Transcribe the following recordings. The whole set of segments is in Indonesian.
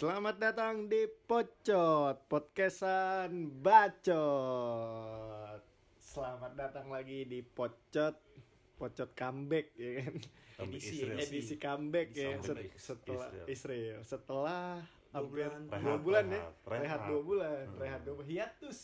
Selamat datang di Pocot, podcastan bacot. Selamat datang lagi di Pocot, Pocot comeback ya kan. Edisi, Israel. edisi comeback ya Comeback set- setelah Israel. Israel. Setelah hampir bulan. dua Rehat, bulan ya, rehat, dua bulan, rehat dua bulan, hiatus.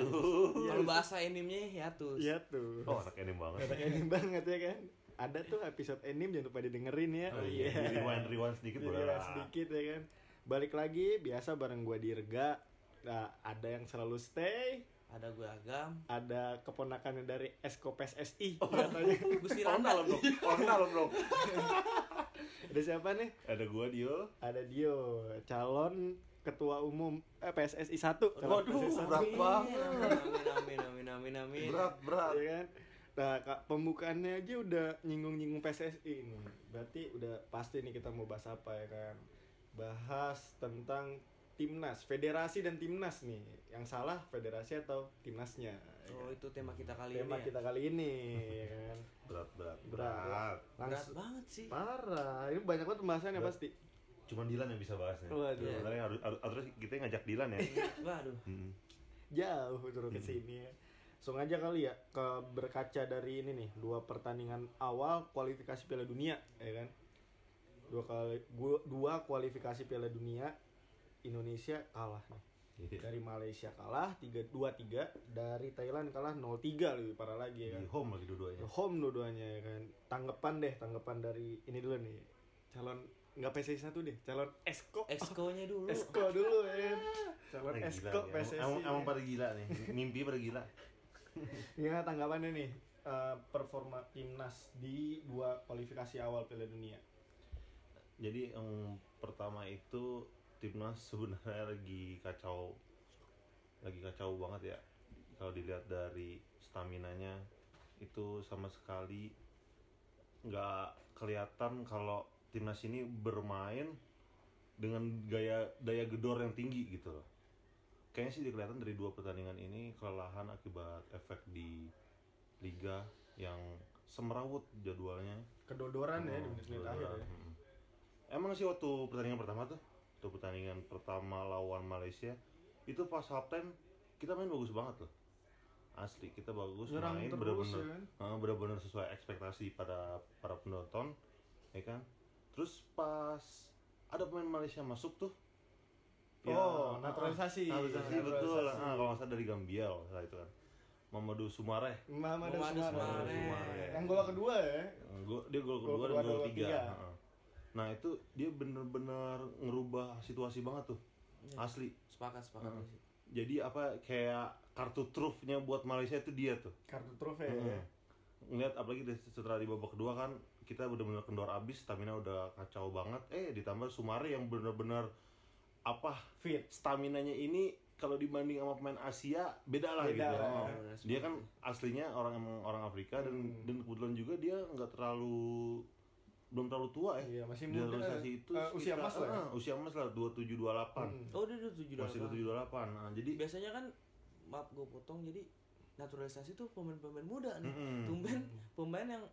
Tuh. Kalau bahasa animenya hiatus. Hiatus. Oh anak anime banget. Kata anime banget ya kan. Ada tuh episode anime jangan lupa didengerin ya. Oh iya, rewind rewind sedikit rewind sedikit ya kan. Balik lagi biasa bareng gua Dirga. Nah, ada yang selalu stay, Ada gue agam. ada keponakannya dari Esko PSSI Oh. katanya. Gusti dong. Orang dalam dong. Ada siapa nih? Ada gua Dio. Ada Dio, calon ketua umum eh, PSSI 1. Waduh, berat banget. Amin amin amin amin amin. Berat berat. ya kan? Nah, Kak, pembukaannya aja udah nyinggung-nyinggung PSSI ini. Berarti udah pasti nih kita mau bahas apa ya kan? Bahas tentang timnas, federasi dan timnas nih. Yang salah federasi atau timnasnya. ya Oh kan? itu tema kita kali Tema ini. ya. kita kali ini, ya kan? Berat berat Berat. berat. Berat banget sih. parah. Ini banyak banget pembahasannya Berat. pasti. Cuman Dilan yang bisa bahasnya. Waduh. Sebenarnya harus harus harus kita ngajak Dilan ya. Waduh. Hmm. Jauh turun ke sini ya. Langsung aja kali ya ke berkaca dari ini nih, dua pertandingan awal kualifikasi Piala Dunia, ya kan? Dua kali gua- dua kualifikasi Piala Dunia Indonesia kalah nih. Iya. Dari Malaysia kalah 3 2-3, dari Thailand kalah 0-3 lebih parah lagi ya Di kan. home lagi dua-duanya. Home dua-duanya ya kan. Tanggapan deh, tanggapan dari ini dulu nih. Calon nggak PSSI satu deh, calon Esko. Exco-nya dulu. Esko dulu ya kan. Calon gila Esko nih. PSSI. Emang, emang ya. pada gila nih. Mimpi pada gila. Gimana tanggapannya nih eh, performa timnas di dua kualifikasi awal Piala Dunia? Jadi yang pertama itu timnas sebenarnya lagi kacau, lagi kacau banget ya. Kalau dilihat dari stamina-nya itu sama sekali nggak kelihatan kalau timnas ini bermain dengan gaya daya gedor yang tinggi gitu loh. Kayaknya sih kelihatan dari dua pertandingan ini kelelahan akibat efek di liga yang semerawut jadwalnya. Kedodoran ya di menit-menit akhir ya. Emang sih waktu pertandingan pertama tuh, waktu pertandingan pertama lawan Malaysia, itu pas halftime kita main bagus banget loh. Asli kita bagus Nyerang main bener-bener ya kan? bener-bener sesuai ekspektasi pada para penonton, ya kan? Terus pas ada pemain Malaysia masuk tuh, Oh, ah, naturalisasi. naturalisasi betul. Naturalisasi. Ah, kalau nggak salah dari Gambia salah itu kan. Mamadou Sumareh. Muhammad Muhammad Sumare. Sumare. Yang gol kedua ya. Gol- dia gol Gol kedua dan kedua, gol gol tiga. tiga. Heeh. Nah itu dia bener-bener ngerubah situasi banget tuh, Iya. asli. Sepakat sepakat. Sih. Jadi apa kayak kartu trufnya buat Malaysia itu dia tuh. Kartu trofei ya. Heeh. Ngeliat apalagi setelah di babak kedua kan kita bener-bener kendor abis, stamina udah kacau banget. Eh ditambah Sumare yang bener-bener apa Fit. stamina-nya ini kalau dibanding sama pemain Asia beda lah Beda gitu. lah. Oh. Dia kan aslinya orang emang orang Afrika dan Hmm. dan kebetulan juga dia nggak terlalu belum terlalu tua ya. Iya, masih muda. naturalisasi itu Eh, usia sekitar- emas lah ya? ah, usia emas lah 27 28. Hmm. Oh dia udah tujuh Masih 27 28. Nah, jadi Biasanya kan maaf gue potong jadi naturalisasi tuh pemain-pemain muda nih. Mm-mm. Tumben pemain yang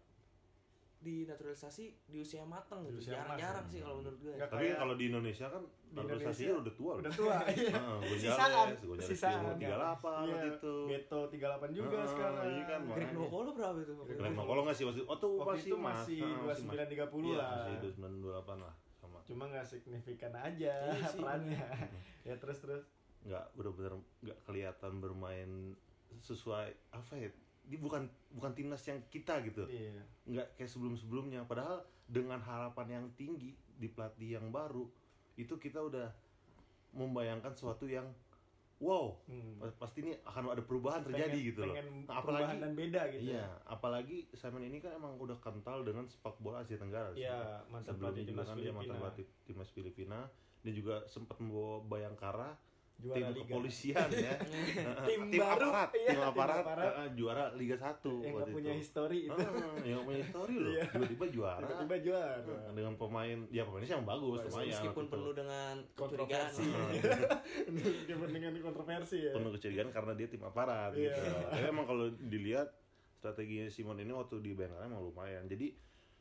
di naturalisasi di usia matang Di gitu. usia Jarang-jarang sih kalau menurut gue. Tapi kayak- kalau di Indonesia kan Di naturalisasinya udah tua. loh. Udah tua. iya. Heeh, Sisaan, sisaan. umur 38 Iya, gitu. Beto 38 juga Heeh, sekarang. iya kan, Greg. Nokolo berapa itu? Keren kalau nggak sih waktu oh tuh Waktu masih itu mas. masih Heeh, 29, 30 Iya, lah. masih 29 28 lah sama. Cuma nggak signifikan aja Iya perannya. ya terus terus. nggak bener-bener nggak kelihatan bermain sesuai apa ya dia bukan bukan timnas yang kita gitu. Iya. nggak kayak sebelum-sebelumnya. Padahal dengan harapan yang tinggi di pelatih yang baru itu kita udah membayangkan sesuatu yang wow Hmm. pa- pasti ini akan ada perubahan terjadi Pengen- gitu loh. pengen Nah, perubahan dan beda gitu iya apalagi Simon ini kan emang udah kental dengan sepak bola Asia Tenggara. Iya, mantan pelatih sebelumnya timnas kan dia mantan pelatih timnas Filipina. Dia juga sempat membawa Bayangkara Juara tim Liga. kepolisian ya Tim baru, aparat iya, tim tim aparat, aparat. eh, juara Liga 1 Yang waktu punya itu. histori itu. Ah, yang punya histori loh Iya. tiba-tiba juara Tiba-tiba juara. Nah, dengan pemain ya pemainnya sih yang bagus lumayan Meskipun itu. penuh dengan. Kontroversi. Meskipun dengan kontroversi ya. penuh kecurigaan karena dia tim aparat Iya. gitu. Tapi emang kalau dilihat strateginya Simon ini waktu di Bayangkara emang lumayan. Jadi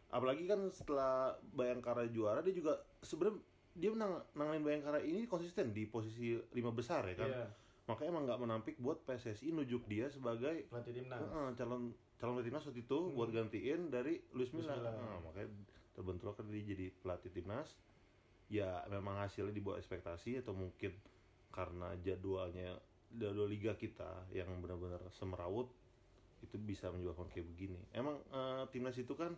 apalagi kan setelah Bayangkara juara dia juga sebenarnya dia menang nanganin Bayangkara ini konsisten di posisi lima besar ya kan Iya, makanya emang nggak menampik buat PSSI nujuk dia sebagai pelatih timnas. Heeh, calon calon pelatih timnas waktu itu buat gantiin dari Luis Milla. Nah, makanya terbentuk kan dia jadi pelatih timnas. Ya memang hasilnya di bawah ekspektasi atau mungkin karena jadwalnya jadwal liga kita yang benar-benar semerawut itu bisa menyebabkan kayak begini. Emang eh, timnas itu kan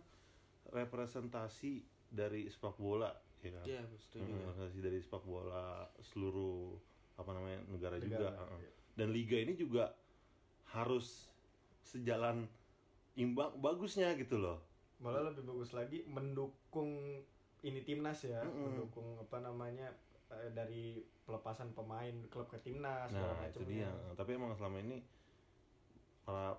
representasi dari sepak bola ya kan. Iya, setuju. Hmm, representasi dari sepak bola seluruh apa namanya negara, juga. Negara, Heeh iya. dan liga ini juga harus sejalan imbang bagusnya gitu loh Malah lebih bagus lagi mendukung ini timnas ya, Mm-mm. mendukung apa namanya eh, dari pelepasan pemain klub ke timnas nah itu dia tapi emang selama ini para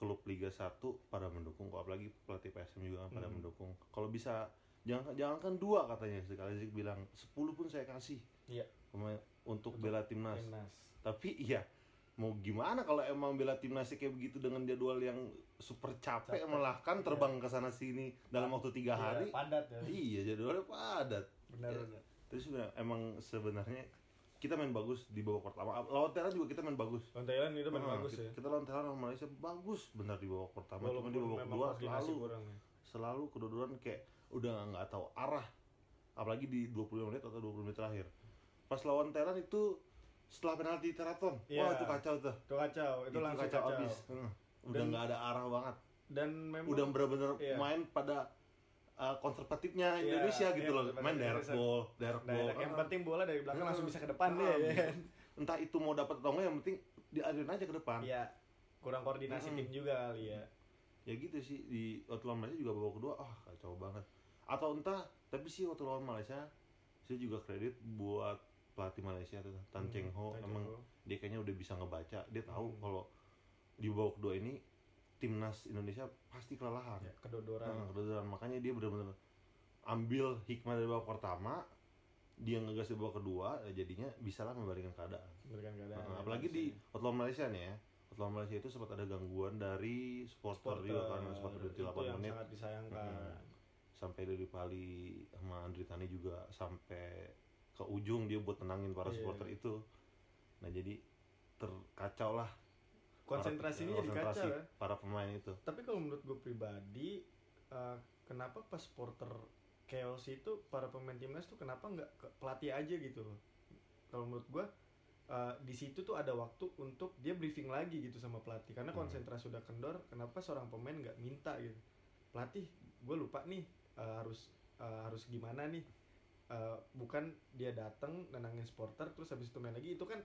klub Liga 1 pada mendukung kok apalagi pelatih PSM juga kan pada Hmm. mendukung kalau bisa jangan jangan kan dua katanya sekali Zik bilang 10 pun saya kasih Iya. untuk, Untuk bela timnas Timnas. tapi iya mau gimana kalau emang bela timnasnya kayak begitu dengan jadwal yang super capek, Capek, malah kan iya. terbang ke sana sini dalam waktu tiga Iya, hari padat ya. iya jadwalnya padat Benar Iya. benar. terus sebenarnya- emang sebenarnya kita main bagus di babak pertama lawan Thailand juga kita main bagus Lawan Thailand itu main Nah, bagus kita, ya. kita lawan Thailand sama Malaysia bagus benar di babak pertama cuma Walaupun di babak kedua selalu kurang ya. selalu kedodoran kayak udah nggak tahu arah apalagi di 20 menit atau 20 menit terakhir pas lawan Thailand itu setelah penalti teraton Iya. wah itu kacau tuh Itu kacau, itu, langsung kacau. abis Heeh. udah nggak ada arah banget Dan memang udah bener-bener Iya. main pada uh, konservatifnya Iya, Indonesia iya, gitu loh konservatif main direct ball direct Nah, ball yang Ah. penting bola dari belakang langsung bisa ke depan deh ya gitu. kan. entah itu mau dapat atau enggak yang penting diaduin aja ke depan Iya. Kurang koordinasi Mm-mm. tim juga kali ya. ya gitu sih di waktu lawan juga babak kedua ah kacau banget atau entah tapi sih waktu lawan Malaysia saya juga kredit buat pelatih Malaysia tuh Tan Hmm, Cheng Ho Tan emang Ho. dia kayaknya udah bisa ngebaca dia tahu Hmm. kalau di babak kedua ini timnas Indonesia pasti kelelahan Ya, kedodoran. Nah, kedodoran. makanya dia benar-benar ambil hikmah dari babak pertama dia ngegas di babak kedua ya jadinya bisalah membalikkan keadaan Berikan keadaan. Nah, apalagi di waktu lawan Malaysia nih ya waktu lawan Malaysia itu sempat ada gangguan dari supporter, supporter juga kan sempat berhenti itu 8 yang menit sangat disayangkan. Sampai dari Pali sama Andri Tani juga sampai ke ujung dia buat tenangin para Iya. supporter itu nah jadi terkacau lah Konsentrasinya para, jadi konsentrasi kacau ya. para pemain itu Tapi kalau menurut gue pribadi, eh, kenapa pas supporter chaos itu para pemain timnas tuh kenapa nggak ke pelatih aja gitu loh? Kalau menurut gue eh, di situ tuh ada waktu untuk dia briefing lagi gitu sama pelatih karena Hmm. konsentrasi udah kendor. Kenapa seorang pemain nggak minta gitu? Pelatih, gue lupa nih eh, harus eh, harus gimana nih? Eh, bukan dia datang nenangin supporter terus habis itu main lagi itu kan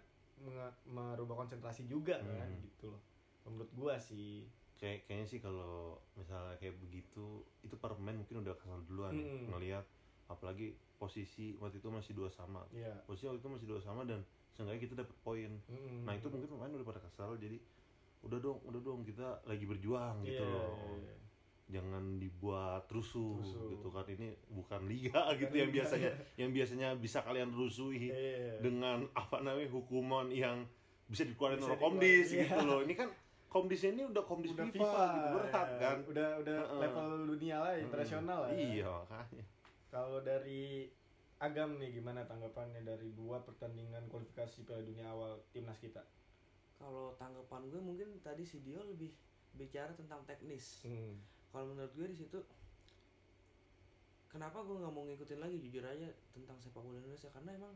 merubah konsentrasi juga kan Hmm. gitu loh. Menurut gua sih kayak kayaknya sih kalau misalnya kayak begitu itu para pemain mungkin udah kesal duluan ya, Mm-mm. ngelihat apalagi posisi waktu itu masih dua sama Iya. posisi waktu itu masih dua sama dan seenggaknya kita dapat poin Mm-mm. nah itu mungkin pemain udah pada kesal jadi udah dong udah dong kita lagi berjuang gitu Iya, loh iya, iya. Jangan dibuat rusuh, Rusuh. gitu kan ini bukan liga gitu yang liga, biasanya iya. yang biasanya bisa kalian rusuhi Iya. dengan apa namanya hukuman yang bisa dikeluarin oleh komdis dikeluarin, gitu iya. loh ini kan komdisnya ini udah komdis udah FIFA, gitu berat ya. kan Udah udah Heeh. level dunia lah, internasional lah. ya. iya makanya Kalau dari Agam nih gimana tanggapannya dari dua pertandingan kualifikasi Piala Dunia awal timnas kita? Kalau tanggapan gue mungkin tadi si Dio lebih bicara tentang teknis. Hmm. Kalau menurut gue di situ kenapa gue nggak mau ngikutin lagi jujur aja tentang sepak bola Indonesia karena emang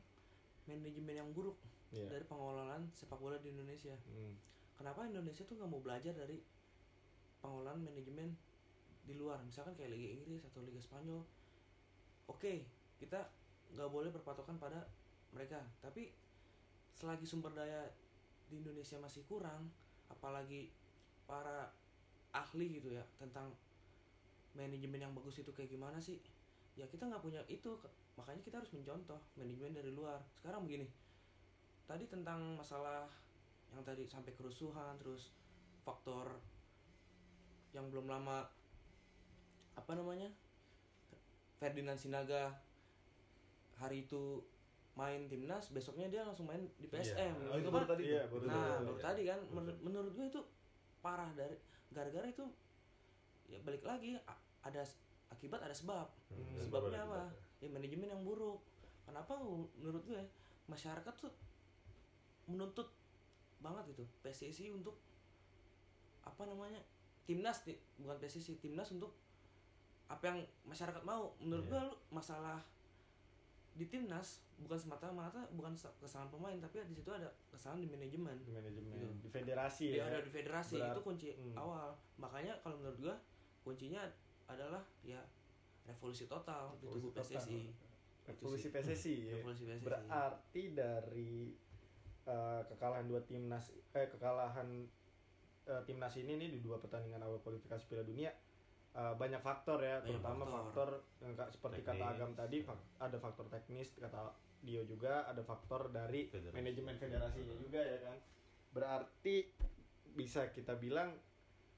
manajemen yang buruk Iya. dari pengelolaan sepak bola di Indonesia. Hmm. Kenapa Indonesia tuh nggak mau belajar dari pengelolaan manajemen di luar, misalkan kayak Liga Inggris atau Liga Spanyol. Oke, kita nggak boleh berpatokan pada mereka, tapi selagi sumber daya di Indonesia masih kurang, apalagi para ahli gitu ya tentang manajemen yang bagus itu kayak gimana sih? Ya kita nggak punya itu, makanya kita harus mencontoh manajemen dari luar. Sekarang begini, tadi tentang masalah yang tadi sampai kerusuhan terus faktor yang belum lama apa namanya Ferdinand Sinaga hari itu main timnas besoknya dia langsung main di PSM Oh, itu Itu baru kan- tadi Iya, tuh. baru nah tadi. baru Iya. tadi kan Baru menur- tadi. menurut gue itu parah dari gara-gara itu ya balik lagi ada akibat ada sebab. Hmm. sebabnya apa? ya manajemen yang buruk. Kenapa menurut gue masyarakat tuh menuntut banget gitu. PSSI untuk apa namanya timnas nih bukan PSSI timnas untuk apa yang masyarakat mau. Menurut Iya. gue masalah di timnas bukan semata-mata bukan sa- kesalahan pemain tapi di situ ada kesalahan di manajemen. Di manajemen. Gitu. di federasi dia ya. ada di federasi. Berat- itu kunci hmm. awal. Makanya kalau menurut gua kuncinya adalah ya revolusi total di tubuh Revolusi total. PSSI revolusi. PSSI ya. revolusi PSSI berarti dari eh, kekalahan dua timnas eh kekalahan eh, timnas ini nih di dua pertandingan awal kualifikasi Piala Dunia eh, banyak faktor ya Banyak terutama faktor. faktor, yang seperti kata Teknis. Agam tadi fak- ada faktor teknis kata Dio juga ada faktor dari Federasi. manajemen federasinya juga ya kan berarti bisa kita bilang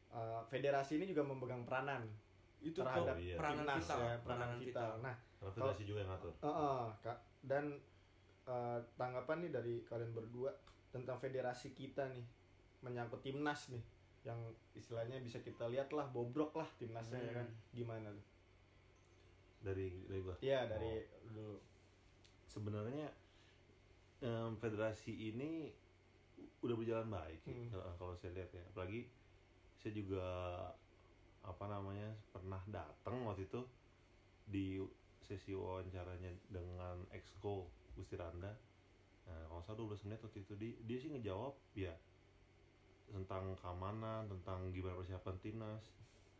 eh, federasi ini juga memegang peranan itu terhadap Oh, iya. peranan timnas vital, ya, peranan vital. vital. Nah, federasi juga yang ngatur. Heeh, Kak. Dan eh, tanggapan nih dari kalian berdua tentang federasi kita nih menyangkut timnas nih yang istilahnya bisa kita lihat lah bobrok lah timnasnya ya kan Hmm. gimana tuh? Dari dari gua. Iya dari Oh. dulu. sebenarnya em, federasi ini udah berjalan baik Hmm. kalau saya lihat ya apalagi saya juga apa namanya pernah datang waktu itu di sesi wawancaranya dengan exco Gusti Randa. Nah kalau salah 12 menit waktu itu. Dia, dia sih ngejawab ya tentang keamanan tentang gimana persiapan timnas.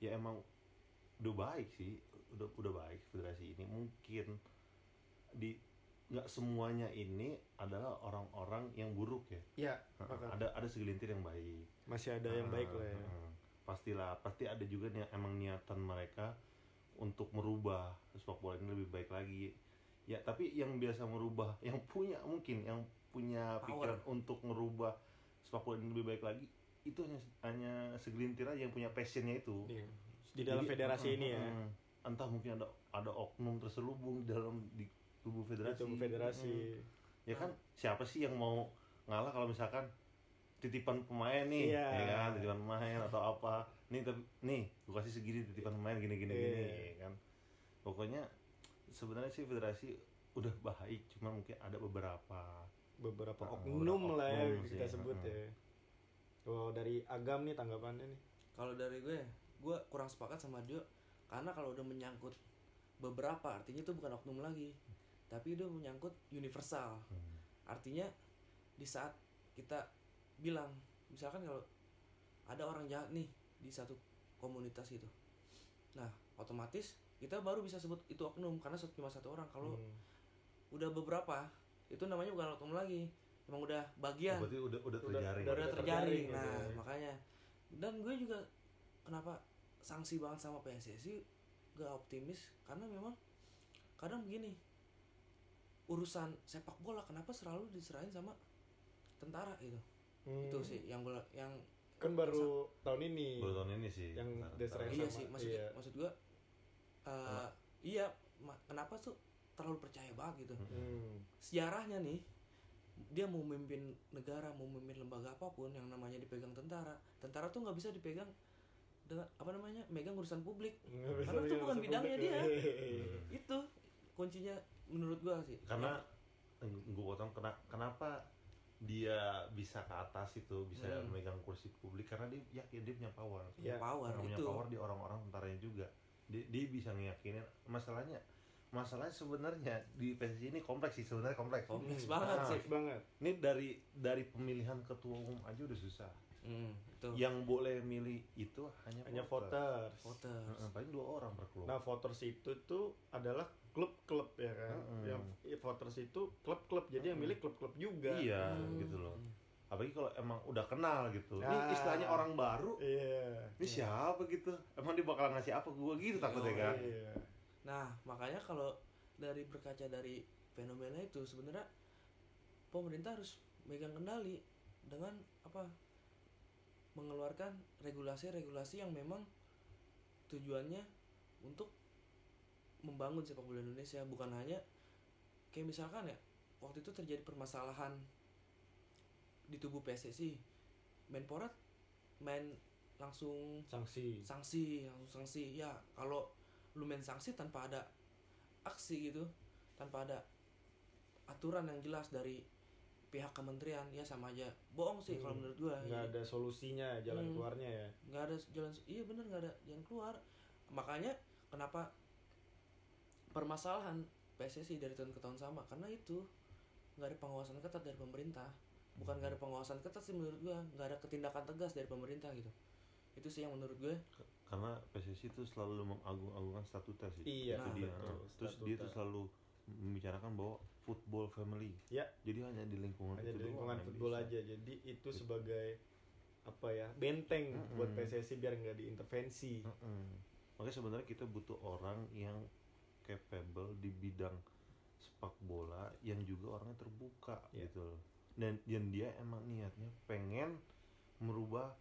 Ya emang udah baik sih udah udah baik federasi ini. Mungkin di nggak semuanya ini adalah orang-orang yang buruk ya. Maka- ada ada segelintir yang baik. Masih ada yang baik lah ya. Pastilah pasti ada juga nih emang niatan mereka untuk merubah sepak bola ini lebih baik lagi ya tapi yang biasa merubah yang punya mungkin yang punya Power. pikiran untuk merubah sepak bola ini lebih baik lagi itu hanya hanya segelintir aja yang punya passionnya itu Iya. Di dalam Jadi, federasi heeh, ini ya. heeh. entah mungkin ada ada oknum terselubung di dalam di tubuh Di federasi tubuh federasi. Heeh. ya kan siapa sih yang mau ngalah kalau misalkan titipan pemain nih Iya. ya kan titipan pemain atau apa nih tapi nih gue kasih segini titipan pemain gini gini gini Iya. ya kan pokoknya sebenarnya sih federasi udah baik cuma mungkin ada beberapa Beberapa Heeh, oknum beberapa lah ya oknum kita sih, sebut heeh. ya. Kalau dari Agam nih tanggapannya nih. kalau dari gue gue kurang sepakat sama Dio karena kalau udah menyangkut beberapa artinya itu bukan oknum lagi tapi itu menyangkut universal Hmm. artinya di saat kita bilang misalkan kalau ada orang jahat nih di satu komunitas itu nah otomatis kita baru bisa sebut itu oknum karena satu- cuma satu orang. Kalau Hmm. udah beberapa itu namanya bukan oknum lagi. Emang udah bagian. Oh, berarti udah udah terjaring. udah udah terjaring terjaring. nah ya. makanya. Dan gue juga kenapa sanksi banget sama PSSI gak optimis karena memang kadang begini urusan sepak bola kenapa selalu diserahin sama tentara gitu Hmm. itu sih yang gue yang kan baru tahun ini baru tahun ini sih Yang diserahin iya sama- sih maksud iya. maksud gue eh, iya ma- kenapa tuh terlalu percaya banget gitu Hmm. sejarahnya nih dia mau memimpin negara mau memimpin lembaga apa pun yang namanya dipegang tentara tentara tuh nggak bisa dipegang dengan apa namanya megang urusan publik Nggak Karena itu bukan bidangnya publik. dia. Iya. itu kuncinya menurut gua sih karena gue potong kena, kenapa dia bisa ke atas itu bisa Hmm. memegang kursi publik karena dia yakin dia punya power Iya. power Karena punya itu power di orang-orang tentaranya juga dia, dia bisa ngeyakinin masalahnya masalahnya sebenarnya di PSSI ini kompleks sih sebenarnya kompleks kompleks Hmm. banget Ah. sih banget ini dari dari pemilihan ketua umum aja udah susah hmm, itu. Yang boleh milih itu hanya hanya voter. voters. Voters. Heeh, paling dua orang per klub. Nah voters itu tuh adalah klub-klub ya kan? Mm-mm. yang i- voters itu klub-klub. Jadi yang Mm-mm. milih klub-klub juga. Iya Hmm. gitu loh. Apalagi kalau emang udah kenal gitu. Ini Ah. istilahnya orang baru. Iya. Ini siapa gitu? Emang dia bakal ngasih apa gue gitu takutnya Oh, kan? iya. Nah makanya kalau dari berkaca dari fenomena itu sebenarnya pemerintah harus megang kendali dengan apa mengeluarkan regulasi-regulasi yang memang tujuannya untuk membangun sepak bola Indonesia. Bukan hanya kayak misalkan ya waktu itu terjadi permasalahan di tubuh PSSI Menpora main langsung sanksi. Sanksi langsung sanksi. Ya kalau lu main sanksi tanpa ada aksi gitu tanpa ada aturan yang jelas dari pihak kementerian ya sama aja. Bohong sih kalau Hmm. menurut gua nggak ada solusinya jalan Hmm. keluarnya ya. Nggak ada jalan iya bener nggak ada jalan keluar. Makanya kenapa permasalahan PSSI dari tahun ke tahun sama? Karena itu nggak ada pengawasan ketat dari pemerintah. Bukan nggak ada pengawasan ketat sih menurut gua nggak ada ketindakan tegas dari pemerintah gitu. Itu sih yang menurut gue karena PSSI itu selalu mengagung-agungkan statuta sih. Iya, itu Nah, dia betul, terus dia statuta. tuh selalu membicarakan bahwa football family Ya. jadi hanya di lingkungan hanya itu di doang lingkungan yang football aja jadi itu sebagai apa ya benteng Mm-mm. buat PSSI biar nggak diintervensi Mm-mm. makanya sebenarnya kita butuh orang yang capable di bidang sepak bola yang juga orangnya terbuka Iya. gitu loh dan dan dia emang niatnya pengen merubah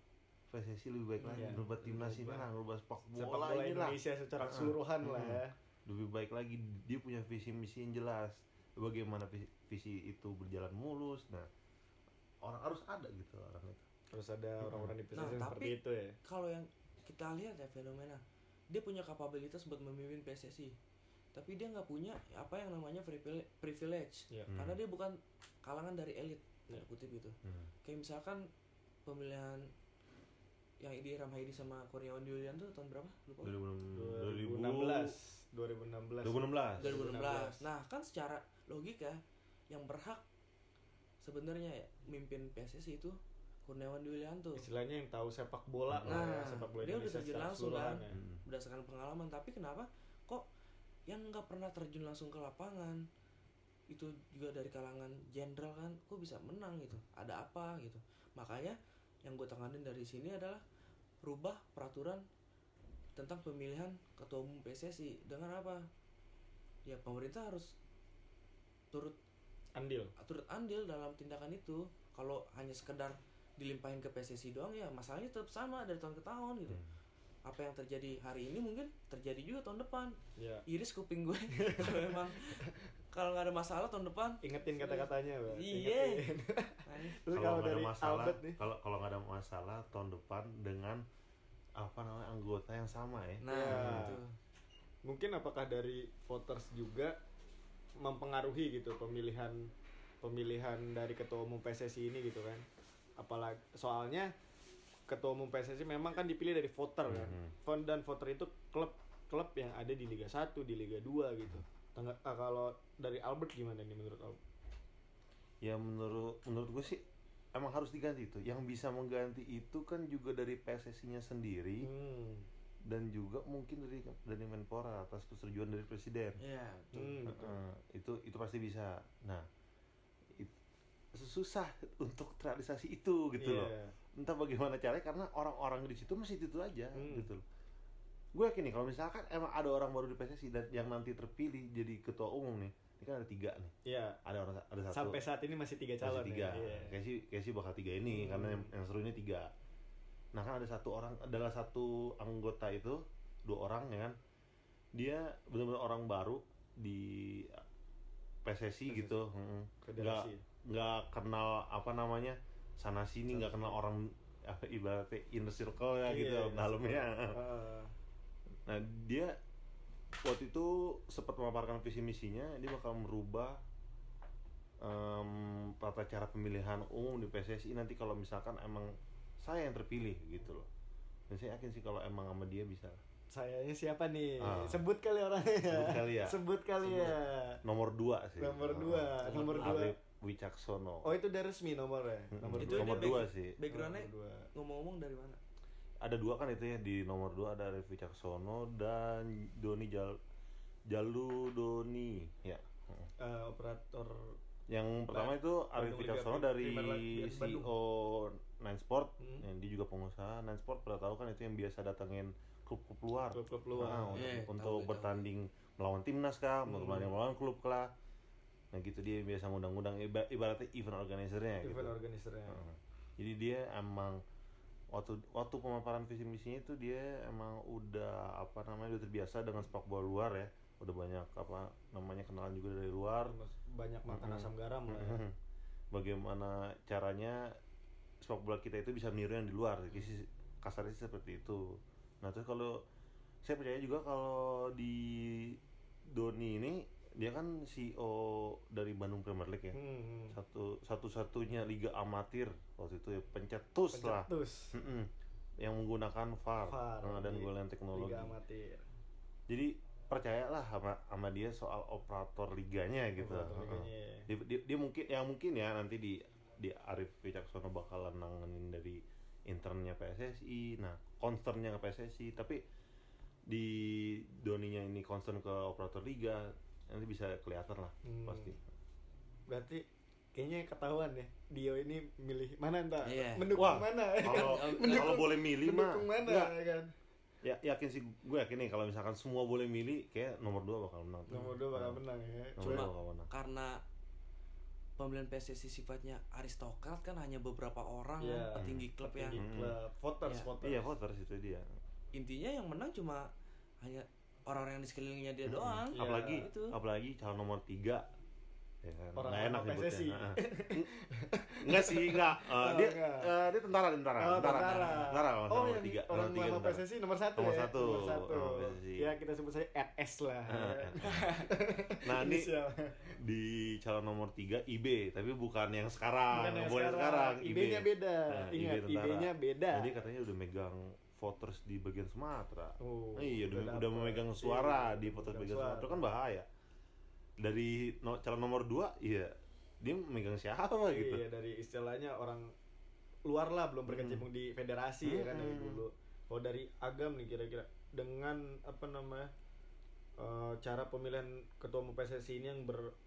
PSSI lebih baik lagi Iya. merubah timnas ini Merubah lah merubah sepak sepak bola, bola ini lah Indonesia secara keseluruhan lah Mm-mm. ya lebih baik lagi dia punya visi misi yang jelas. Bagaimana visi, visi itu berjalan mulus. Nah orang harus ada gitu orang itu. Terus ada Mm-mm. orang-orang di PSSI Nah, seperti tapi- itu ya. kalau yang kita lihat ya fenomena dia punya kapabilitas buat memimpin PSSI tapi dia nggak punya apa yang namanya privile- privilege. Ya Hmm. karena dia bukan kalangan dari elit tanda kutip itu Hmm. kayak misalkan pemilihan yang Edi Ramhaidi sama Kurniawan Julian tuh tahun berapa? Lupa. 2016 2016 2016 2016 nah kan secara logika yang berhak sebenarnya ya mimpin PSSI itu Kurniawan Julianto istilahnya yang tahu sepak bola Nah, lah ya, sepak bola dia udah terjun langsung kan. ya. Hmm. berdasarkan pengalaman. Tapi kenapa kok yang nggak pernah terjun langsung ke lapangan itu juga dari kalangan jenderal kan kok bisa menang gitu? Ada apa gitu? Makanya yang gue tekanin dari sini adalah rubah peraturan tentang pemilihan ketua umum PSSI dengan apa? Ya pemerintah harus turut andil. Turut andil dalam tindakan itu. Kalau hanya sekedar dilimpahin ke PSSI doang ya masalahnya tetap sama dari tahun ke tahun gitu. Hmm. apa yang terjadi hari ini mungkin terjadi juga tahun depan. Ya. Iris kuping gue. Kalau memang kalau nggak ada masalah tahun depan. Ingetin kata-katanya Bang. Iya. Nah, Terus kalau nggak ada masalah kalau kalau nggak ada masalah tahun depan dengan apa namanya anggota yang sama ya nah Ya. itu mungkin apakah dari voters juga mempengaruhi gitu pemilihan pemilihan dari ketua umum PSSI ini gitu kan apalagi soalnya ketua umum PSSI memang kan dipilih dari voter kan Mhm. Fon- dan voter itu klub klub yang ada di Liga 1 di Liga 2 gitu Tengah, ah, kalau dari Albert gimana nih menurut Albert? ya menurut menurut gue sih emang harus diganti itu yang bisa mengganti itu kan juga dari PSSI-nya sendiri Hmm. dan juga mungkin dari dari Menpora atas persetujuan dari presiden ya betul. Hmm, betul. Heeh, itu itu pasti bisa nah it- susah untuk terrealisasi itu gitu loh Iya. entah bagaimana caranya karena orang-orang di situ masih itu, -itu aja Hmm. gitu loh gue yakin nih kalau misalkan emang ada orang baru di PSSI dan yang nanti terpilih jadi ketua umum nih ini kan ada tiga nih Iya. ada orang ada satu Sampai saat ini masih tiga masih calon tiga ya. Iya. kayak sih kayak sih bakal tiga ini Hmm. karena yang, yang seru ini tiga nah kan ada satu orang adalah satu anggota itu dua orang ya kan dia benar-benar orang baru di PSSI PSSI. gitu nggak nggak kenal apa namanya sana sini nggak kenal orang apa ibaratnya inner circle ya Iya, gitu inner dalamnya Heeh. nah dia waktu itu sempat memaparkan visi misinya dia bakal merubah em, tata cara pemilihan umum di PSSI nanti kalau misalkan emang saya yang terpilih gitu loh dan saya yakin sih kalau emang sama dia bisa Sayanya siapa nih? Ah. Sebut kali orangnya. Sebut kali ya. Sebut kali Sebut. ya. nomor dua sih Nomor dua, nomor dua. Arif Wicaksono Oh itu udah resmi nomornya. Nomor Itu dua. nomor dua sih backgroundnya Nomor dua. ngomong-ngomong dari mana ada dua kan itu ya di nomor dua ada Arif Wicaksono dan Doni Jal Jalu Doni ya Eh, operator Yang pertama itu Arif Wicaksono dari. CEO Nine Sport, Hmm. yang dia juga pengusaha Nine Sport. Pernah tahu kan itu yang biasa datengin klub-klub luar, klub-klub luar. Nah, untuk, tahu, untuk tahu. bertanding melawan timnas kah, Hmm. bertanding melawan klub lah. Nah gitu dia biasa ngundang-ngundang iba- ibaratnya event organizer-nya gitu. Event organizer-nya. Heeh. Jadi dia emang waktu waktu pemaparan visi misinya itu dia emang udah apa namanya udah terbiasa dengan sepak bola luar ya. Udah banyak apa namanya kenalan juga dari luar. Banyak makan Mm-mm. asam garam lah ya. Bagaimana caranya sepak bola kita itu bisa meniru yang di luar, Kisi- kasarnya sih seperti itu. Nah terus kalau saya percaya juga kalau di Doni ini dia kan CEO dari Bandung Premier League ya Hmm. satu satu-satunya liga amatir waktu itu ya pencetus lah Pencetus. Mm-mm. yang menggunakan VAR, VAR eh, dan teknologi Liga amatir. jadi percayalah sama sama dia soal operator liganya gitu Operator Heeh. liganya. dia, dia, dia mungkin yang mungkin ya nanti di di Arif Wicaksono bakalan nanganin dari internnya PSSI nah concernnya ke PSSI tapi di Doninya ini concern ke operator liga nanti bisa kelihatan lah Hmm. pasti Berarti kayaknya ketahuan ya. Dio ini milih mana entah. Iya. Mendukung Wah, mana. ya kan? kalau Mendukung- kalau boleh milih mah mana ya kan? ya yakin sih gue yakin nih kalau misalkan semua boleh milih kayak nomor dua bakal menang. Nomor dua bakal Nah, menang ya. nomor Cuma- bakal menang karena pemilihan PSSI sifatnya aristokrat kan hanya beberapa orang Iya. kan petinggi klub yang Petinggi Hmm. klub, voters, Iya. voters. iya voters itu dia intinya yang menang cuma hanya orang-orang yang di sekelilingnya dia doang Iya. apalagi Itu. apalagi calon nomor tiga ya kan Orang nggak enak PSSI. Heeh. enggak sih enggak Eh, Oh, dia enggak. eh, dia tentara tentara Oh, tentara tentara. tentara oh, nomor yang tiga orang nomor tiga tentara. PSSI nomor satu Nomor ya? satu, Nomor satu. nomor PSSI. Ya kita sebut saja RS lah. Eh, ya. eh. nah ini di calon nomor tiga IB tapi bukan yang sekarang Bukan yang sekarang. IB IB-nya beda. Nah, IB Ingat. IB-nya beda. Jadi katanya udah megang voters di bagian Sumatera. Oh, iya, udah, udah memegang suara Iya, di voters bagian suara. Sumatera kan bahaya. Dari no, calon nomor 2, iya dia memegang siapa gitu. Iya, dari istilahnya orang luar lah belum berkecimpung di federasi ya kan dari Hmm. dulu. Kalau dari agam nih kira-kira dengan apa namanya eh, cara pemilihan ketua umum PSSI ini yang berawal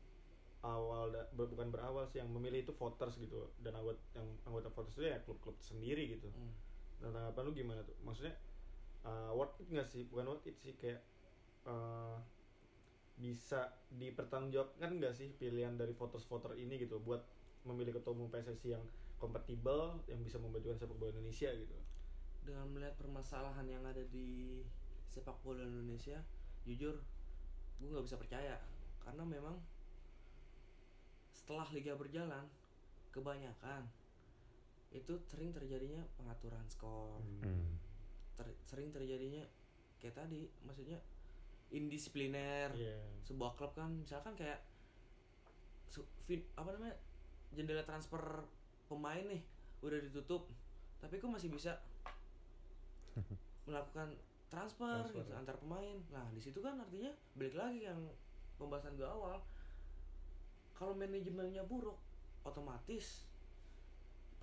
da- ber- bukan berawal sih yang memilih itu voters gitu dan anggota yang anggota voters itu ya klub-klub sendiri gitu. Hmm. Tanggapan lu gimana tuh? Maksudnya uh, worth it nggak sih? Bukan worth it sih kayak uh, bisa dipertanggungjawabkan nggak sih pilihan dari voters-voter ini gitu buat memilih ketua umum PSSI yang kompatibel yang bisa memajukan sepak bola Indonesia gitu. dengan melihat permasalahan yang ada di sepak bola Indonesia jujur gue nggak bisa percaya karena memang setelah liga berjalan kebanyakan itu sering terjadinya pengaturan skor Hmm. ter- sering terjadinya kayak tadi maksudnya indisipliner Iya. sebuah klub kan misalkan kayak su- fin- apa namanya jendela transfer pemain nih udah ditutup tapi kok masih bisa melakukan transfer, Transfer, gitu ya. antar pemain nah di situ kan artinya balik lagi yang pembahasan gue awal kalau manajemennya buruk otomatis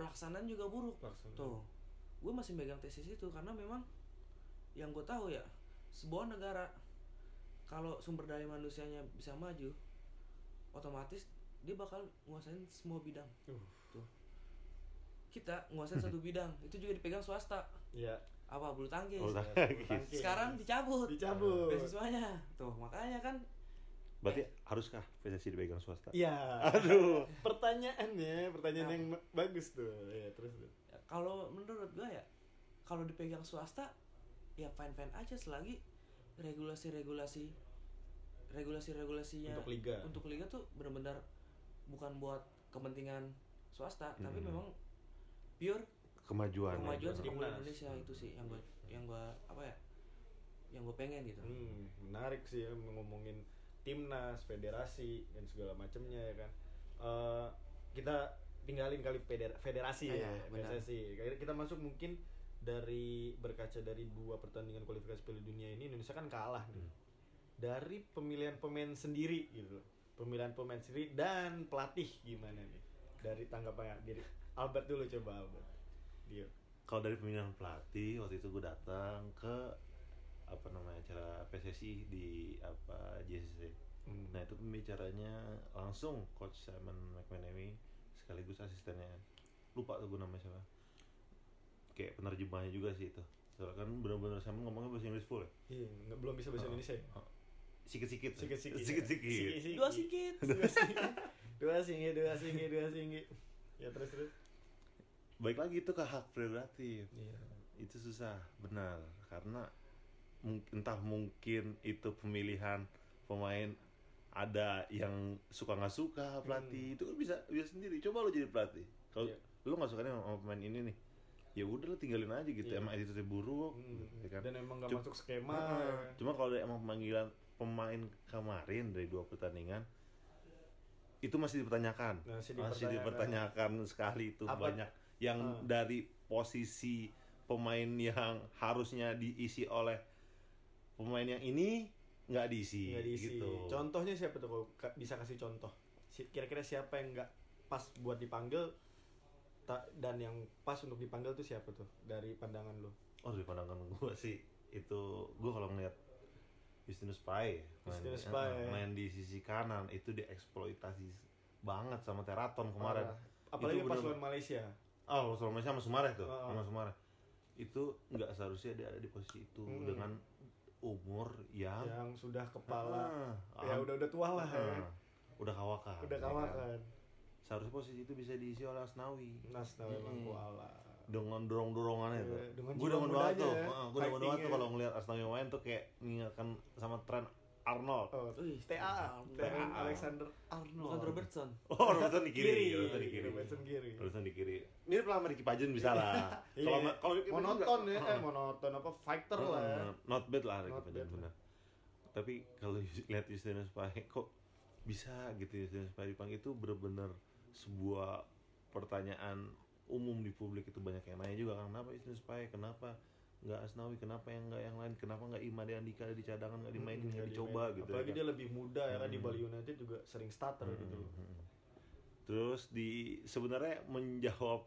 pelaksanaan juga buruk Pelaksanaan. tuh gue masih megang tesis itu karena memang yang gue tahu ya sebuah negara kalau sumber daya manusianya bisa maju otomatis dia bakal nguasain semua bidang Uh. tuh kita nguasain satu bidang itu juga dipegang swasta Iya. apa bulu tangkis Bulu tangkis. tangkis. sekarang dicabut dicabut. beasiswanya tuh makanya kan Berarti haruskah PSSI dipegang swasta? Iya. Aduh. Pertanyaannya, pertanyaan Nah. yang bagus tuh. Ya, terus tuh. ya, kalau menurut gue ya kalau dipegang swasta ya fine fine aja selagi regulasi-regulasi regulasi-regulasinya Untuk liga. untuk liga tuh benar-benar bukan buat kepentingan swasta tapi Hmm. memang pure Kemajuan. kemajuan sepak bola. Indonesia itu sih yang gue yang gue apa ya yang gue pengen gitu Hmm, menarik sih ya ngomongin timnas, federasi dan segala macamnya ya kan. Eh, kita tinggalin kali feder- federasi Iya, ya. PSSI. Kayak Kita masuk mungkin dari berkaca dari dua pertandingan kualifikasi Piala Dunia ini Indonesia kan kalah nih. Hmm. Dari pemilihan pemain sendiri gitu. Pemilihan pemain sendiri dan pelatih gimana nih? Dari tanggapannya dari Albert dulu coba Albert. Dia. Kalau dari pemilihan pelatih waktu itu gue datang ke apa namanya acara PSSI di apa JCC. Hmm. Nah itu pembicaranya langsung Coach Simon McManamy sekaligus asistennya. Lupa tuh gue namanya siapa. Kayak penerjemahnya juga sih itu. Soalnya kan benar-benar Simon ngomongnya bahasa Inggris full ya. Iya, nggak- belum bisa bahasa Oh. Indonesia ya? Sikit-sikit. Sikit-sikit. Sikit-sikit. Sikit-sikit. dua sikit dua singi dua singi dua singi dua singi ya terus terus Baik lagi itu ke hak prerogatif. iya itu susah benar karena entah mungkin itu pemilihan pemain ada yang suka nggak suka pelatih itu kan bisa bisa sendiri coba lo jadi pelatih kalau Iya. lo nggak suka sama pemain ini nih ya udah lo tinggalin aja gitu Iya. emang attitude buruk Hmm, gitu, ya kan dan emang nggak masuk skema ya kan? cuma kalau emang pemanggilan pemain kemarin dari dua pertandingan itu masih dipertanyakan Masih masih dipertanyakan. dipertanyakan sekali itu Apa- banyak yang Hmm. dari posisi pemain yang harusnya diisi oleh pemain yang ini nggak diisi, nggak diisi. gitu Contohnya siapa tuh kalau ka- bisa kasih contoh? Kira-kira siapa yang nggak pas buat dipanggil dan yang pas untuk dipanggil tuh siapa tuh dari pandangan lu? oh dari pandangan gue sih itu gue kalau ngeliat Justinus Pae main, Justinus eh, Pae. main di sisi kanan itu dieksploitasi banget sama Teraton kemarin Parah. Apalagi Itu pas lawan Malaysia. Oh, sama sama Sumareh tuh, Oh. sama Sumareh. Itu nggak seharusnya dia ada di posisi itu Mm. dengan umur yang yang sudah kepala Ah, ya ah, udah udah tua lah ya. ah, udah kawakan. Udah ya kan? kawakan. Seharusnya posisi itu bisa diisi oleh Asnawi. Nas nah memang Mm. kuala. Dengan dorong-dorongannya Iya, tuh. Gue demen banget tuh. ya, Gue demen banget tuh kalau ngeliat Asnawi main tuh kayak mengingatkan sama tren Arnold. Oh, TA, TA. Alexander Arnold. bukan Robertson Oh, Robertson di kiri. Robertson di kiri. Robertson kiri. Robertson di kiri. Mirip lah sama Ricky Pajen bisa lah. Iya. Kalau kalau Ricky Pajen monoton ya, eh monoton apa fighter lah ya. Not bad lah Ricky bad. benar. Tapi kalau lihat Justinus Pae kok bisa gitu Justinus Pae dipanggil itu bener-bener sebuah pertanyaan umum di publik itu banyak yang nanya juga kan kenapa Justinus Pae kenapa nggak Asnawi kenapa yang nggak yang lain kenapa nggak Imade Andika ada di cadangan nggak dimainin Hmm, nggak nggak dicoba gitu Apalagi ya kan. dia lebih muda ya kan di Hmm. Bali United juga sering starter Hmm, gitu. hmm, hmm. Terus di sebenarnya menjawab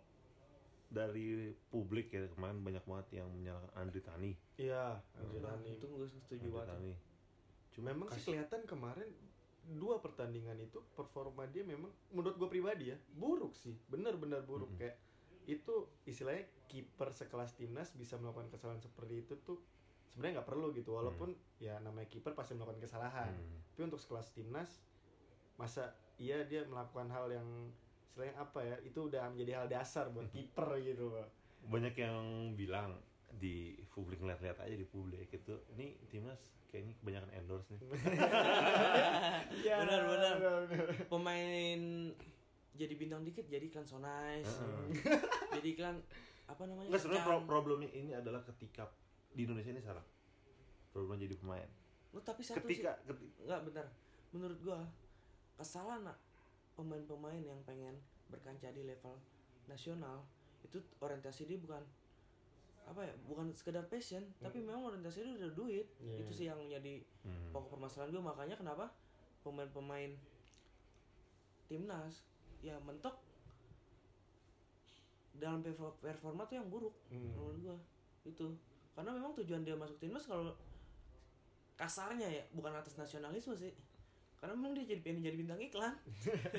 dari publik ya kemarin banyak banget yang menyalahkan Andri Tani. Iya, Hmm. Andri Nah, Tani. itu gue setuju Andri banget Tani. Cuma Memang sih kasih- kelihatan kemarin dua pertandingan itu performa dia memang menurut gue pribadi ya buruk sih, benar-benar buruk Mhm. kayak itu istilahnya kiper sekelas timnas bisa melakukan kesalahan seperti itu tuh sebenarnya nggak perlu gitu walaupun ya namanya kiper pasti melakukan kesalahan Hmm. tapi untuk sekelas timnas masa iya dia melakukan hal yang istilahnya apa ya itu udah menjadi hal dasar buat kiper gitu loh banyak yang bilang di publik ngeliat-liat aja di publik itu ini timnas kayaknya kebanyakan endorse nih Iya, Benar, benar. benar. pemain jadi bintang dikit jadi iklan so nice Heeh. jadi iklan apa namanya Enggak sebenarnya pro- problemnya ini adalah ketika di Indonesia ini salah. Problem jadi pemain. Lu tapi satu ketika sih. keti- nggak bentar. Menurut gua kesalahan pemain-pemain yang pengen berkancah di level nasional itu orientasi dia bukan apa ya bukan sekedar passion tapi memang orientasi dia udah duit. Iya. itu sih yang jadi Hmm. pokok permasalahan gue makanya kenapa pemain-pemain timnas ya mentok. Dalam perfor- performa tuh yang buruk Hmm. menurut gua. Itu. Karena memang tujuan dia masuk timnas kalau kasarnya ya bukan atas nasionalisme sih. Karena memang dia jadi pengen jadi bintang iklan.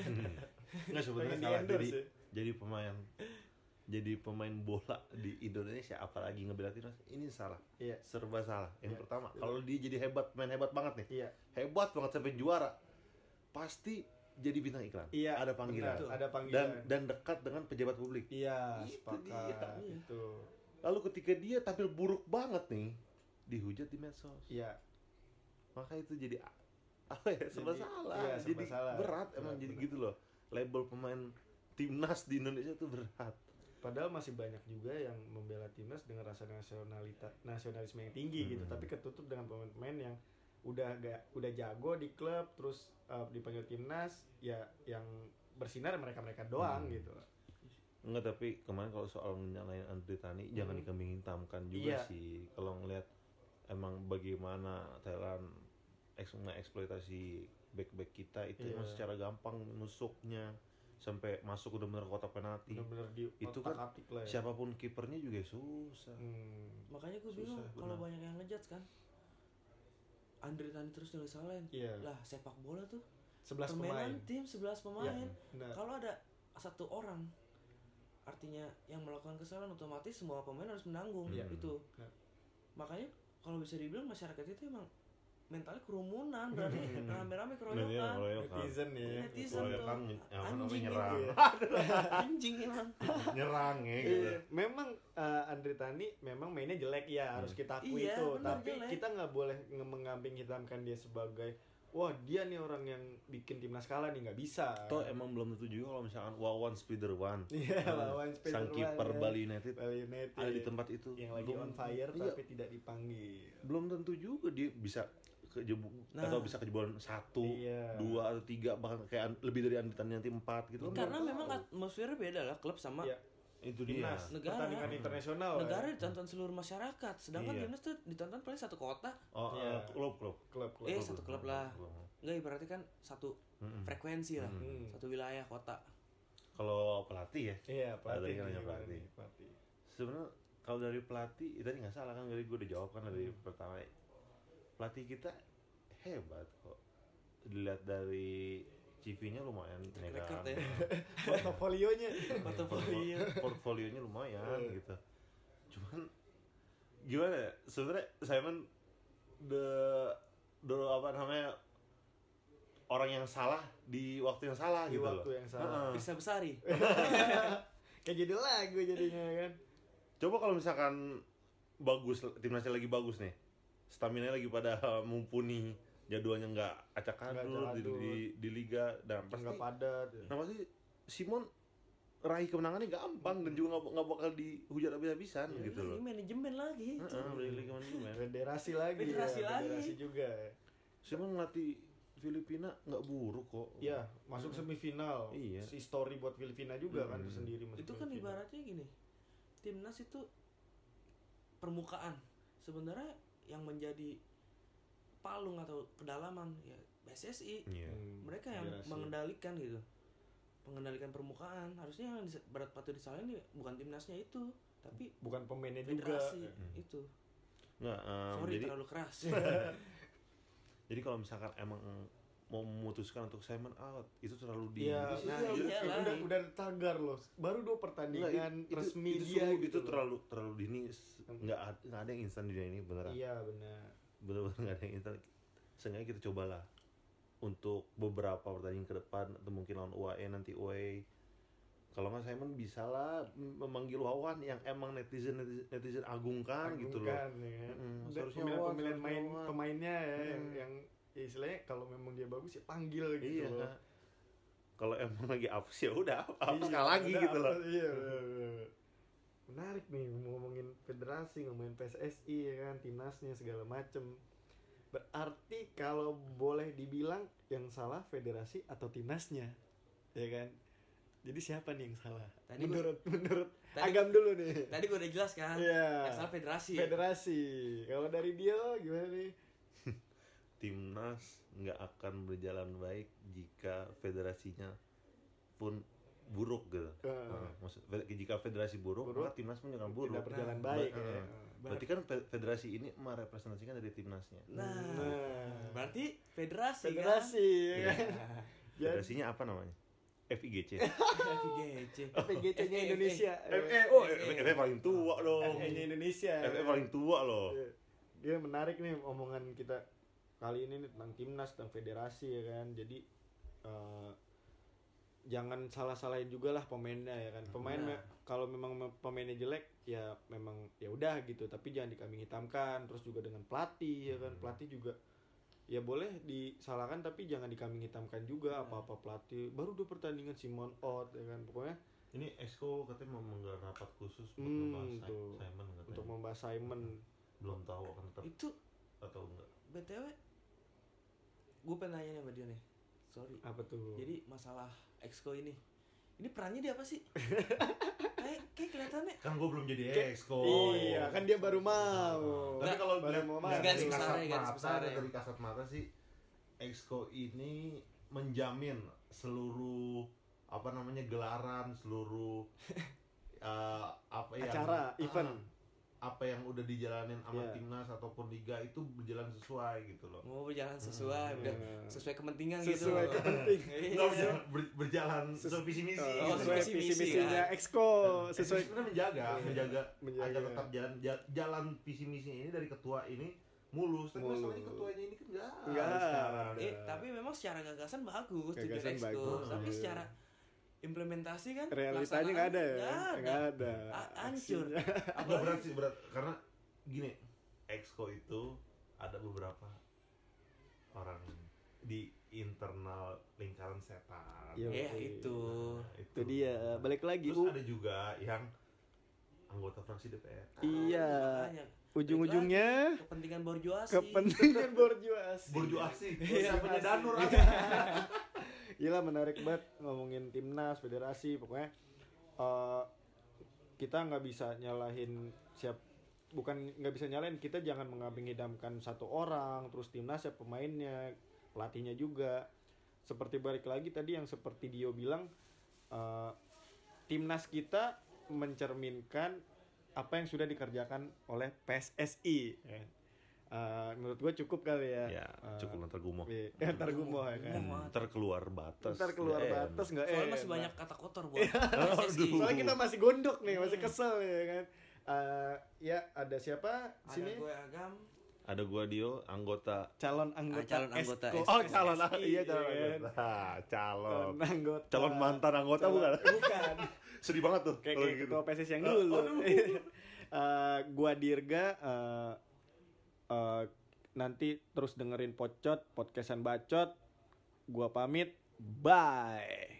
Nggak sebenarnya salah. jadi ya. jadi pemain jadi pemain bola di Indonesia apalagi ngebela timnas ini salah. Iya. Serba salah. Yang Iya. pertama kalau dia jadi hebat main hebat banget nih. Iya. Hebat banget sampai juara. Pasti jadi bintang iklan. Iya ada panggilan. benar, ada dan panggilan. Dan dekat dengan pejabat publik. Iya Itu sepakat. dia. itu lalu ketika dia tampil buruk banget nih dihujat di medsos. Iya. Maka itu jadi apa ya serba Jadi- salah. iya, jadi salah. berat emang Berat, jadi berat. gitu loh. Label pemain timnas di Indonesia tuh berat. Padahal masih banyak juga yang membela timnas dengan rasa nasionalita nasionalisme yang tinggi gitu. Hmm. tapi ketutup dengan pemain-pemain yang udah gak udah jago di klub terus uh, dipanggil timnas ya yang bersinar mereka mereka doang Hmm. gitu Enggak tapi kemarin kalau soal nyalain Andri Tani jangan Hmm. dikambing hitamkan juga Iya. sih kalau ngelihat emang bagaimana Thailand eks eksploitasi back-back kita itu Iya. emang secara gampang nusuknya sampai masuk udah bener kotak penalti di Itu kan ya. siapa pun kipernya juga susah Hmm, makanya gue bingung kalau banyak yang ngejudge kan Andri Tani terus yang disalahin iya lah sepak bola tuh 11 permainan pemain tim 11 pemain Iya, benar. kalau ada satu orang artinya yang melakukan kesalahan otomatis semua pemain harus menanggung Iya. itu Benar. makanya kalau bisa dibilang masyarakat itu emang mentalnya kerumunan berarti Hmm. rame-rame keroyokan. Ngeroyokan. netizen ya. Netizen Keroyokan, namanya, Anjing nyerang. Anjing emang nyerang ya gitu. Iya, memang uh, Andri Tani memang mainnya jelek ya harus kita akui Iya, itu. benar, tapi jelek. kita nggak boleh mengambing hitamkan dia sebagai wah dia nih orang yang bikin timnas kalah nih nggak bisa. Toh emang belum tentu juga kalau misalkan Wawan Spiderwan iya lawan sang Spiderman kiper ya. Bali United. Bali United. Ada di tempat itu. Yang lagi Belum- on fire iya, tapi tidak dipanggil. Belum tentu juga dia bisa kejebu Nah. atau bisa kejebolan satu, Iya. dua atau tiga bahkan kayak lebih dari Andi Tani nanti empat gitu. Karena memang atmosfernya beda lah klub sama Iya. itu dia. timnas Negara. pertandingan internasional negara ya. ditonton seluruh masyarakat. Sedangkan Iya. timnas tuh ditonton paling satu kota. Oh, Iya. eh, klub klub. klub klub Eh, satu klub lah. Klub. Enggak ibaratnya kan satu Mm-mm. frekuensi lah. Hmm. Satu wilayah kota. Kalau pelatih ya, iya pelatih pelatih. nih, pelatih sebenarnya kalau dari pelatih tadi nggak salah kan dari gue udah jawab kan dari Hmm. pertama pelatih kita hebat kok dilihat dari CV-nya lumayan Track ya record ya. portofolionya Portofolio. portfolionya lumayan Iya. gitu cuman gimana ya sebenarnya Simon the the apa namanya orang yang salah di waktu yang salah Di gitu waktu loh. yang salah. Heeh. Firsa Besari. kayak jadi lagu jadinya kan Coba kalau misalkan bagus timnasnya lagi bagus nih, stamina lagi pada mumpuni, jadwalnya nggak acak adul di, di, di liga dan pasti nggak padat nah pasti Simon raih kemenangannya gampang dan juga nggak nggak bakal dihujat habis-habisan Iya, gitu loh. Ini manajemen lagi. Heeh, liga manajemen. federasi lagi Federasi ya, lagi. federasi juga Simon ngelatih Filipina nggak buruk kok. Iya, masuk semifinal. Iya. Si story buat Filipina juga kan Hmm. sendiri masuk itu kan semifinal. ibaratnya gini timnas itu permukaan sebenarnya yang menjadi palung atau kedalaman ya PSSI Iya. Hmm, mereka yang federasi. mengendalikan gitu mengendalikan permukaan harusnya yang berat patut disalahin ya bukan timnasnya itu tapi bukan pemainnya juga. federasi Hmm. itu Nggak, em, sorry jadi terlalu keras jadi kalau misalkan emang mau memutuskan untuk Simon out itu terlalu di Iya, itu Nah, iya, iya udah, lah. udah udah tagar loh. Baru dua pertandingan itu- resmi itu, dia sungguh- gitu. itu loh. terlalu terlalu dini nggak nggak ada yang instan di dunia ini beneran Iya, benar. bener-bener nggak ada yang instan seenggaknya kita cobalah untuk beberapa pertandingan ke depan atau mungkin lawan UAE nanti UAE kalau nggak Simon bisa lah memanggil Wawan yang emang netizen netizen, netizen agungkan gitu loh Agungkan, ya Dan seharusnya pemilihan-pemilihan Wawan, main Wawan. pemainnya ya yang, Hmm. yang ya istilahnya kalau memang dia bagus ya panggil gitu iya loh. kalau emang lagi apes ya udah apa Iya, sekali lagi udah gitu apa- loh Iya. Menarik nih ngomongin federasi, ngomongin PSSI ya kan, timnasnya segala macem. Berarti kalau boleh dibilang yang salah federasi atau timnasnya, ya kan? Jadi siapa nih yang salah? Tadi menurut menurut Tadi- Agam dulu nih. tadi gue udah jelas kan Iya. yang salah federasi Federasi. Kalau dari dia gimana nih? Timnas nggak akan berjalan baik jika federasinya pun buruk gitu. Eh. Nah, maksud jika federasi buruk, Buruk. maka timnas pun jangan buruk. Tidak berjalan Nah, baik ber- ya. eh, Berarti kan fe- federasi ini merepresentasikan dari timnasnya. nah, Nah. berarti federasi Federasi ya Iya. kan? Federasinya apa namanya? FIGC. kan FIGC PGC-nya FA. Indonesia. FE, oh FE paling tua dong. FA-nya Indonesia. FE paling tua loh. Iya. Dia menarik nih omongan kita kali ini nih tentang timnas tentang federasi ya kan. Jadi eh, jangan salah-salahin juga lah pemainnya ya kan. Pemain Nah. me- kalau memang me- pemainnya jelek ya memang ya udah gitu. Tapi jangan dikambing hitamkan. Terus juga dengan pelatih ya kan. Hmm. Pelatih juga ya boleh disalahkan tapi jangan dikambing hitamkan juga Nah. apa-apa pelatih. Baru dua pertandingan Simon Out ya kan. Pokoknya Ini Exco katanya mau menggelar rapat khusus untuk Hmm, membahas tuh. Simon katanya. untuk membahas Simon belum tahu akan tetap itu atau enggak. btw gue pengen nanya nih sama dia nih sorry apa tuh? jadi masalah exco ini ini perannya dia apa sih kayak kayak kelihatannya Kan gue belum jadi Exco. Iya, kan dia baru mau. Tapi kalau baru lihat mau dari. Garis kasat garis mata, besarnya. dari kasat mata sih Exco ini menjamin seluruh apa namanya gelaran seluruh eh, apa yang Acara, ah, event. Apa yang udah dijalanin sama Iya. timnas ataupun liga itu berjalan sesuai gitu loh. mau berjalan sesuai udah Iya. sesuai kepentingan gitu Sesuai kepenting. Iya. Nggak berjalan, ber- berjalan sesuai visi misi. Oh, Oh, gitu. sesuai visi misinya kan? Exco, sesuai sebenarnya menjaga, Iya, menjaga, menjaga. agar tetap jalan ja- jalan visi misi ini dari ketua ini mulus. Tapi Mulus. masalahnya ketuanya ini kan enggak. Enggak. Eh, tapi memang secara gagasan bagus Gagasan exco bagus, tapi iya. secara implementasi kan realitanya nggak ada ya, nggak ada. Hancur. Agak berat sih berat karena gini, exco itu ada beberapa orang di internal lingkaran setan. Iya, ya itu Nah, Itu dia, balik lagi. Terus ada juga yang anggota fraksi DPR. Iya. Makanya, ujung-ujungnya kepentingan borjuasi kepentingan borjuasi Burju asih. Iya, punya Danur. Gila menarik banget ngomongin timnas, federasi, pokoknya eh, kita nggak bisa nyalahin siap bukan nggak bisa nyalahin kita jangan mengambing idamkan satu orang terus timnas ya pemainnya pelatihnya juga seperti balik lagi tadi yang seperti Dio bilang eh, timnas kita mencerminkan apa yang sudah dikerjakan oleh PSSI ya. Eh, menurut gue cukup kali ya Ya, Eh, cukup ntar gumoh. iya, ntar gue mau ya kan Gumoh. Ntar keluar batas. ntar keluar Ya, batas nggak soalnya masih banyak kata kotor buat PSSI. soalnya kita masih gondok nih masih kesel ya kan Eh, ya ada siapa ada sini gue agam Ada gua Dio, anggota calon anggota calon anggota Esko- SKO. Oh, calon iya calon ya anggota. Ah, calon. calon anggota Calon mantan anggota Calon- bukan? bukan Sedih banget tuh kayak, kayak gitu. ketua PSSI yang Oh, dulu. Eh, gua Dirga eh, eh, nanti terus dengerin pocot podcastan bacot. Gua pamit. Bye